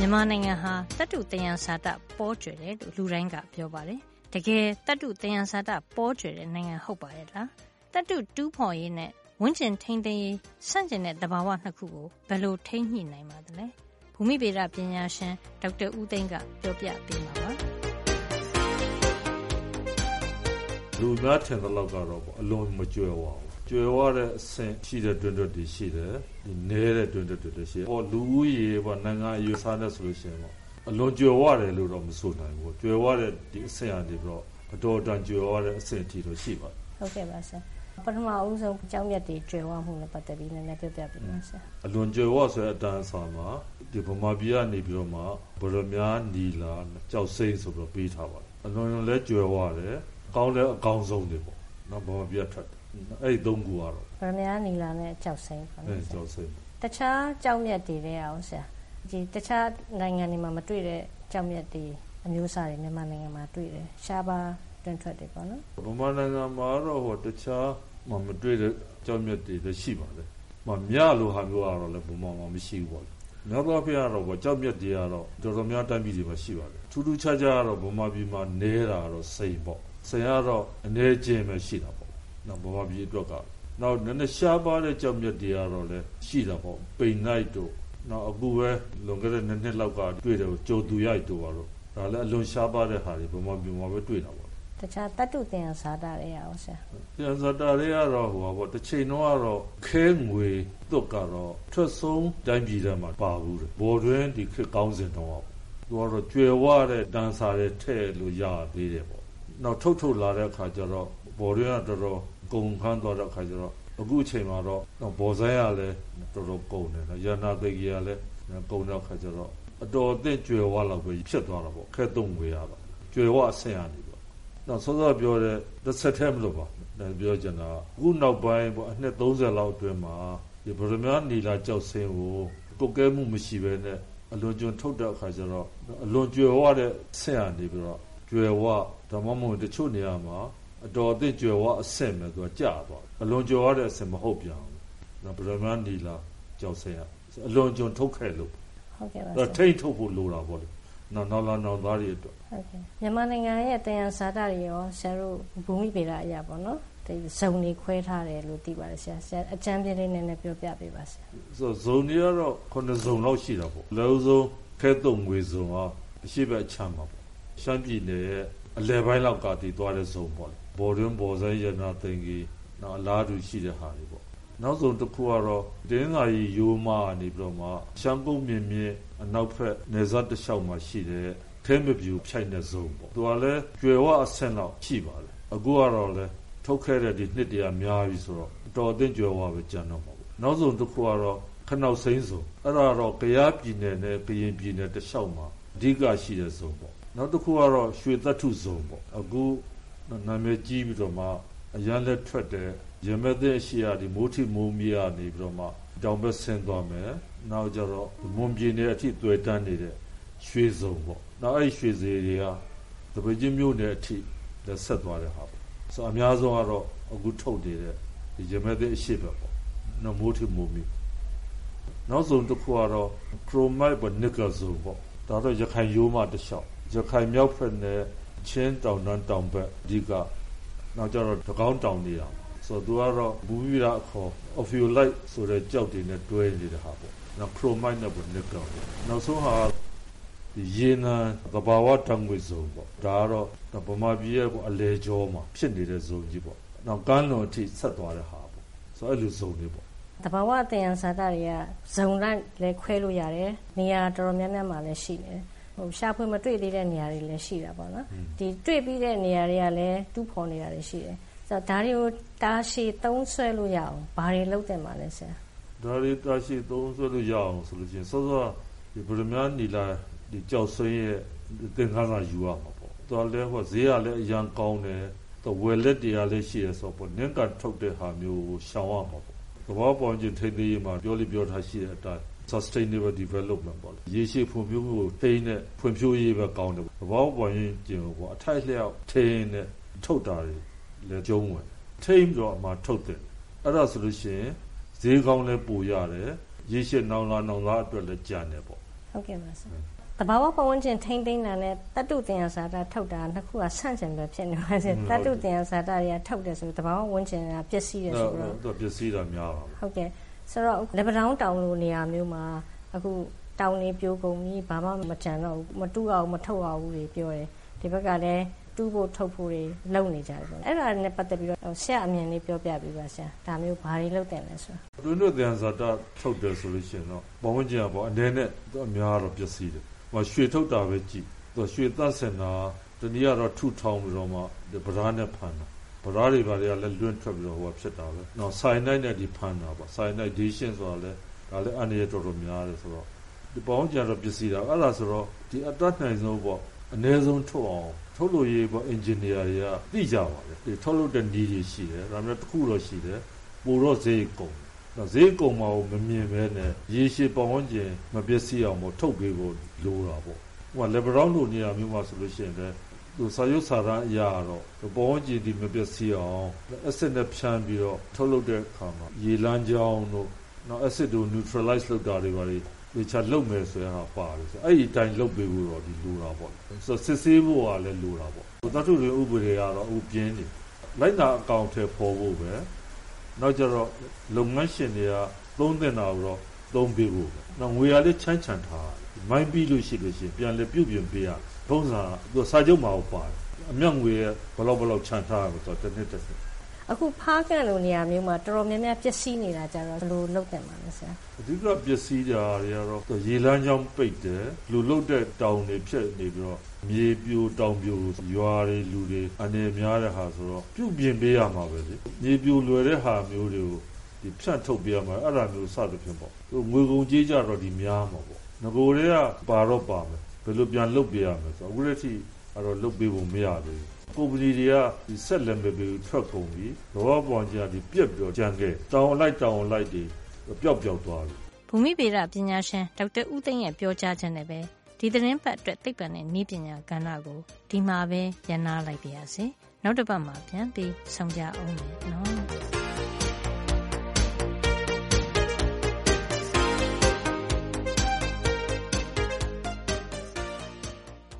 မြန်မာနိုင်ငံဟာတတုတယံဇာတပေါကြွယ်တယ်လို့လူတိုင်းကပြောပါတယ်။တကယ်တတုတယံဇာတပေါကြွယ်တဲ့နိုင်ငံဟုတ်ပါရဲ့လား။တတုတူးဖော်ရေးနဲ့ဝန်းကျင်ထိန်းသိမ်းရေးဆန့်ကျင်တဲ့သဘာဝနှစ်ခုကိုဘယ်လိုထိန်းညှိနိုင်ပါသလဲ။ဘူမိဗေဒပညာရှင်ဒေါက်တာဦးသိန်းကပြောပြပေးမှာပါ။လူများထင်တဲ့လောက်ကတော့အလွန်မကြွယ်ဝဘူး ကျွယ်ဝတဲ့အဆင့်ရှိတဲ့တွင်တွက်တွေရှိတယ်ဒီနဲတဲ့တွင်တွက်တွေရှိတယ်ဟောလူဦးရေပေါ့နိုင်ငံအယူဆနဲ့ဆိုလို့ရှိရင်ပေါ့အလွန်ကျွယ်ဝတယ်လို့တော့မဆိုနိုင်ဘူးကျွယ်ဝတဲ့ဒီအဆင့်အနေပြီးတော့အတော်တန်ကျွယ်ဝတဲ့အဆင့်အထိတော့ရှိပါဟုတ်ကဲ့ပါဆရာပထမအဦးဆုံးအကြောင်းမြတ်တွေကျွယ်ဝမှုနဲ့ပတ်သက်ပြီးနည်းနည်းပြောပြပေးပါဆရာအလွန်ကျွယ်ဝဆိုတဲ့အတန်းအစာမှာဒီဗမာပြည်ကနေပြီးတော့မှဗရမ ्या နီလာကြောက်စိမ့်ဆိုပြီးပေးထားပါတယ်အလွန်လည်းကျွယ်ဝတယ်ကောင်းလည်းအကောင်းဆုံးတွေပေါ့ နော်ဗမာပြည်ထွက်အဲ့ဒီသုံးခုကတော့ဗရမ ्या နီလာနဲ့ကြောက်စိမ့်ပေါ့နော်ကြောက်စိမ့်တခြားကြောက်မြတ်တွေတဲ့အောင်ဆရာဒီတခြားနိုင်ငံတွေမှာမတွေ့တဲ့ကြောက်မြတ်တွေအမျိုးအစားတွေမြန်မာနိုင်ငံမှာတွေ့တယ်ရှားပါတွင်ထွက်တယ်ပေါ့နော်ဗမာနိုင်ငံမှာတော့ဟိုတခြားမမတွေ့တဲ့ကြောက်မြတ်တွေလည်းရှိပါတယ်မမြလို့ဟာမျိုးကတော့လည်းဘုံမှာမရှိဘူးပေါ့မြောက်သောဖျားတော့ဗောကြောက်မြတ်တွေကတော့တော်တော်များတိုင်းပြည်တွေမှာရှိပါတယ်ထူးထူးခြားခြားကတော့ဗမာပြည်မှာနေတာတော့စိန်ပေါ့ စိန်ကတော့အနေချင်းပဲရှိတာပေါ့နော်ဗမာပြည်အတွက်ကနောက်နည်းနည်းရှားပါတဲ့ကြောက်မြတ်တွေကတော့လည်းရှိတာပေါ့ပိန်နိုင်တို့နောက်အခုပဲလွန်ခဲ့တဲ့နှစ်နှစ်လောက်ကတွေ့တယ်ကြိုသူရိုက်တို့ပါတော့ဒါလည်းအလွန်ရှားပါတဲ့ဟာတွေဗမာပြည်မှာပဲတွေ့တာပေါ့တခြားတတုသင်္ဇာတာတွေရအောင်ဆရာသင်္ဇာတာတွေကတော့ဟိုပါပေါ့တစ်ချိန်တော့ကတော့ခဲငွေတုတ်ကတော့ထွက်ဆုံးတိုင်းပြည်ထဲမှာပါဘူးတယ်ဘော်တွင်ဒီခေတ်ကောင်းစဉ်တော့သူကတော့ကျွယ်ဝတဲ့တန်စာတွေထည့်လို့ရသေးတယ်ပေါ့ နောက်ထုတ်ထုတ်လာတဲ့အခါကျတော့ဘော်တွင်ကတော်တော်ကုန်ခန်းသွားတဲ့အခါကျတော့အခုအချိန်မှာတော့ဘော်ဆိုင်ကလည်းတော်တော်ကုန်တယ်နော်ရနာသိကြီးကလည်းကုန်တဲ့အခါကျတော့အတော်အသင့်ကျွယ်ဝလောက်ပဲဖြစ်သွားတာပေါ့ခဲသုံးဝေရတော့ကျွယ်ဝအဆင်ရနေပေါ့နောက်စောစောပြောတဲ့တစ်ဆက်တည်းမလို့ပါပြောချင်တာအခုနောက်ပိုင်းပေါ့အနှစ်30လောက်အတွင်းမှာဒီဗရမ ्या နီလာကြောက်စင်းကိုကုတ်ကဲမှုမရှိဘဲနဲ့အလွန်ကျွံထုတ်တဲ့အခါကျတော့အလွန်ကျွယ်ဝတဲ့ဆင်ရနေပြီးတော့ ကျွယ်ဝဓမ္မမုံတချို့နေရာမှာအတော်အသင့်ကျွယ်ဝအဆင့်ပဲသူကကြာသွားအလွန်ကျွယ်ဝတဲ့အဆင့်မဟုတ်ပြန်ဘူးနော်ဗရမနီလာကြောက်စရာအလွန်ကျွံထုတ်ခဲ့လို့ဟုတ်ကဲ့ပါဒါထိတ်ထုတ်ဖို့လိုတာပေါ့လေနော်နော်လာနော်သားတွေအတွက်ဟုတ်ကဲ့မြန်မာနိုင်ငံရဲ့တယံဇာတာတွေရောဆရာတို့ဘူမိဗေဒအရာပေါ့နော်ဒီဇုံတွေခွဲထားတယ်လို့သိပါတယ်ဆရာဆရာအကျမ်းပြလေးနည်းနည်းပြောပြပေးပါဆရာဆိုဇုံတွေကတော့ခုနှစ်ဇုံလောက်ရှိတာပေါ့လုံးစုံခဲတုံငွေဇုံကအရှိဘက်ချမ်းပါပေါ့ ရှမ်းပြည်နယ်ရဲ့အလယ်ပိုင်းလောက်ကတည်သွားတဲ့ဇုံပေါ့ဘော်တွင်းဘော်ဆိုင်ရနာသိင်ကြီးနောက်အလားတူရှိတဲ့ဟာတွေပေါ့နောက်ဆုံးတစ်ခုကတော့တင်းစာရီယိုးမာနေပြီးတော့မှရှမ်းကုန်းမြင်မြင်အနောက်ဖက်နေဇတ်တစ်လျှောက်မှာရှိတဲ့ခဲမပြူဖြိုက်တဲ့ဇုံပေါ့သူကလည်းကျွယ်ဝအဆင့်လောက်ရှိပါတယ်အခုကတော့လည်းထုတ်ခဲ့တဲ့ဒီနှစ်တရာများပြီဆိုတော့တော်အသင့်ကျွယ်ဝပဲကြံတော့မှာပေါ့နောက်ဆုံးတစ်ခုကတော့ခနောက်စိမ့်စုံအဲ့ဒါတော့ကရားပြည်နယ်နဲ့ကရင်ပြည်နယ်တစ်လျှောက်မှာအဓိကရှိတဲ့ဇုံပေါ့ နောက်တစ်ခုကတော့ရွှေသတ္ထုဇုံပေါ့အခုနာမည်ကြီးပြီးတော့မှအရန်လက်ထွက်တဲ့ရမသက်ရှိရာဒီမိုးထိမိုးမြေကနေပြီးတော့မှတောင်ဘက်ဆင်းသွားမယ်နောက်ကျတော့မွန်ပြည်နယ်အထိတွေ့တန်းနေတဲ့ရွှေစုံပေါ့နောက်အဲ့ရွှေစေတွေကတပည့်ချင်းမြို့နယ်အထိလက်ဆက်သွားတဲ့ဟာပေါ့ဆိုအများဆုံးကတော့အခုထုတ်နေတဲ့ဒီရမသက်အရှိပဲပေါ့နော်မိုးထိမိုးမြေနောက်ဆုံးတစ်ခုကတော့ chromite ပေါ့ nickel စုံပေါ့ဒါတော့ရခိုင်ရိုးမှတစ်လျှောက် ရခိုင်မြောက်ဖက်နဲ့ချင်းတောင်တန်းတောင်ဘက်အဓိကနောက်ကျတော့တကောင်းတောင်နေတာဆိုတော့သူကတော့ဘူးပြီးတာအခေါ် ophiolite ဆိုတဲ့ကြောက်တွေနဲ့တွဲနေတဲ့ဟာပေါ့နောက် chromite နဲ့ပေါ့ nickel နောက်ဆုံးဟာရေနံသဘာဝတံငွေစုံပေါ့ဒါကတော့ဗမာပြည်ရဲ့အလဲကျော်မှာဖြစ်နေတဲ့ဇုံကြီးပေါ့နောက်ကမ်းလွန်အထိဆက်သွားတဲ့ဟာပေါ့ဆိုတော့အဲ့လိုဇုံတွေပေါ့တဘာဝအတယံဇာတာတွေကဇုံလိုက်လဲခွဲလို့ရတယ်နေရာတော်တော်များများမှာလည်းရှိနေတယ် ဟိုရှာဖွေမတွေ့သေးတဲ့နေရာတွေလည်းရှိတာပေါ့နော်ဒီတွေ့ပြီးတဲ့နေရာတွေကလည်းတူးဖော်နေတာတွေရှိတယ်ဆိုတော့ဒါတွေကိုတာရှည်သုံးဆွဲလို့ရအောင်ဘာတွေလုပ်တင်ပါလဲဆရာဒါတွေတာရှည်သုံးဆွဲလို့ရအောင်ဆိုလို့ချင်းစောစောဒီဗရမနီလာဒီကြောက်ဆွင်းရဲ့သင်္ခါရယူရမှာပေါ့တော်လည်းဟောဈေးကလည်းအရန်ကောင်းတယ်တော့ဝယ်လက်တွေကလည်းရှိရဆိုပေါ့နင်းကထုတ်တဲ့ဟာမျိုးကိုရှောင်ရမှာပေါ့သဘောပေါက်ခြင်းထိသိရေးမှာပြောလိပြောထားရှိတဲ့အတိုင်း sustainable development ပေါ့လေရေရှည်ဖွံ့ဖြိုးမှုကိုထိန်းတဲ့ဖွံ့ဖြိုးရေးပဲကောင်းတယ်သဘောပေါက်ရင်ကျင်ပေါ့အထိုက်လျောက်ထိန်းတဲ့ထုတ်တာတွေလည်းကျုံးဝင်ထိန်းပြီးတော့အမှထုတ်တယ်အဲ့ဒါဆိုလို့ရှိရင်ဈေးကောင်းလည်းပိုရတယ်ရေရှည်နောင်လာနောင်လာအတွက်လည်းကြံတယ်ပေါ့ဟုတ်ကဲ့ပါဆရာတဘာဝပတ်ဝန်းကျင်ထိမ့်သိမ်းတာနဲ့တတုတင်ရစာတာထုတ်တာနှစ်ခုကဆန့်ကျင်ပဲဖြစ်နေပါစေတတုတင်ရစာတာတွေကထုတ်တယ်ဆိုတဘာဝဝန်းကျင်ကပျက်စီးတယ်ဆိုတော့တော့ပျက်စီးတာများပါဟုတ်ကဲ့ ဆိုတော့လက်ပတောင်းတောင်လိုနေရာမျိုးမှာအခုတောင်နေပြိုကုန်ပြီဘာမှမကြံတော့ဘူးမတူအောင်မထုတ်အောင်ဘူးတွေပြောတယ်ဒီဘက်ကလည်းတူးဖို့ထုတ်ဖို့တွေလုပ်နေကြတယ်ပေါ့အဲ့ဒါနဲ့ပတ်သက်ပြီးတော့ဆရာအမြင်လေးပြောပြပေးပါဆရာဒါမျိုးဘာတွေလုပ်တယ်လဲဆိုတော့တွင်းတို့တရားဇာတာထုတ်တယ်ဆိုလို့ရှိရင်တော့ဘဝချင်းပေါ့အနေနဲ့တော့အများတော့ပျက်စီးတယ်ဟိုရွှေထုတ်တာပဲကြည့်သူရွှေသတ်စင်တာတနည်းကတော့ထုထောင်းပြီးတော့မှဗရားနဲ့ဖန်တာ ဗရားတွေဘာတွေကလည်းလွင့်ထွက်ပြီးတော့ဟိုဖြစ်တာပဲနော်ဆိုင်နိုင်နဲ့ဒီဖန်တာပေါ့ဆိုင်နိုင်ဒေးရှင်းဆိုတာလည်းဒါလည်းအနေရတော်တော်များတယ်ဆိုတော့ဒီပေါင်းကြတော့ပစ္စည်းတာအဲ့ဒါဆိုတော့ဒီအတတ်နိုင်ဆုံးပေါ့အ ਨੇ ဆုံးထုတ်အောင်ထုတ်လို့ရေးပေါ့အင်ဂျင်နီယာတွေကသိကြပါလေဒီထုတ်လို့တဲ့နည်းတွေရှိတယ်ဒါမျိုးတစ်ခုတော့ရှိတယ်ပိုတော့ဈေးကုန်ဈေးကုန်မှာကိုမမြင်ပဲနဲ့ရေရှည်ပေါင်းကျင်မပစ္စည်းအောင်မို့ထုတ်ပေးဖို့လိုတာပေါ့ဟိုကလေဘရောင်းလိုနေရာမျိုးမှာဆိုလို့ရှိရင်လည်းသူ စာရုပ်စာတမ်းအရာတော့ပေါင်းကျင်ဒီမပစ္စည်းအောင်အဆစ်နဲ့ ဖြန်းပြီးတော့ ထုတ်လုပ်တဲ့အခါမှာ ရေလမ်းကြောင်းတို့နောက် acid ကို neutralize လုပ်တာတွေပါလေဒီချလုပ်မယ်ဆိုရင်ဟာပါတယ်ဆိုအဲ့ဒီအတိုင်း လုပ်ပေးဖို့တော့ဒီလိုတာပေါ့ဆိုစစ်ဆေးဖို့ကလည်း လိုတာပေါ့ သတ္ထုတွေဥပဒေကတော့ဥပြင်းနေလိုက်တာအကောင့်ထဲပေါ်ဖို့ပဲ နောက်ကြတော့ လုပ်ငန်းရှင်တွေက သုံးတင်တာတော့ သုံးပေးဖို့ပဲနောက်ငွေရလေးချမ်းချန်ထားမိုင်းပြီးလို့ရှိလို့ရှိရင် ပြန်လေပြုတ်ပြင်ပေးရ ထုံးစာသူစာချုပ်မှာပါတယ်အမြောက်ငွေဘလောက်ဘလောက်ချန်ထားရဆိုတော့တစ်နှစ်တစ်နှစ်အခုဖားကန်လိုနေရာမျိုးမှာတော်တော်များများပျက်စီးနေတာကြတော့ဘယ်လိုလုပ်တယ်မှာလဲဆရာအဓိကပျက်စီးတာတွေကတော့ရေလမ်းကြောင်းပိတ်တယ်လူလုတ်တဲ့တောင်တွေဖြစ်နေပြီးတော့မြေပြိုတောင်ပြိုရွာတွေလူတွေအနေများတဲ့ဟာဆိုတော့ပြုတ်ပြင်ပေးရမှာပဲလေမြေပြိုလွယ်တဲ့ဟာမျိုးတွေကိုဒီဖြတ်ထုတ်ပေးရမှာအဲ့ဒါမျိုးစသဖြင့်ပေါ့သူငွေကုန်ကြေးကြတော့ဒီများမှာပေါ့ငကိုတွေကပါတော့ပါမယ်ဘ ယ်လိုပြန်လုပ်ပေးရမလဲဆိုတော့အခုတည်းအဲ့တော့လုပ်ပေးဖို့မရသေးဘူးကုမ္ပဏီတွေကဒီဆက်လက်မဲ့ပြီးထွက်ကုန်ပြီလောပေါ်ကြဒီပြက်ပြီးတော့ကြံခဲ့တောင်လိုက်တောင်လိုက်တွေပျောက်ပျောက်သွားပြီဘူမိဗေဒပညာရှင်ဒေါက်တာဦးသိန်းရဲ့ပြောကြားချက်နဲ့ပဲဒီသတင်းပတ်အတွက်သိပ္ပံနဲ့နည်းပညာကဏ္ဍကိုဒီမှာပဲရန်နာလိုက်ပါရစေနောက်တစ်ပတ်မှာပြန်ပြီးဆုံကြအောင်မယ်နော်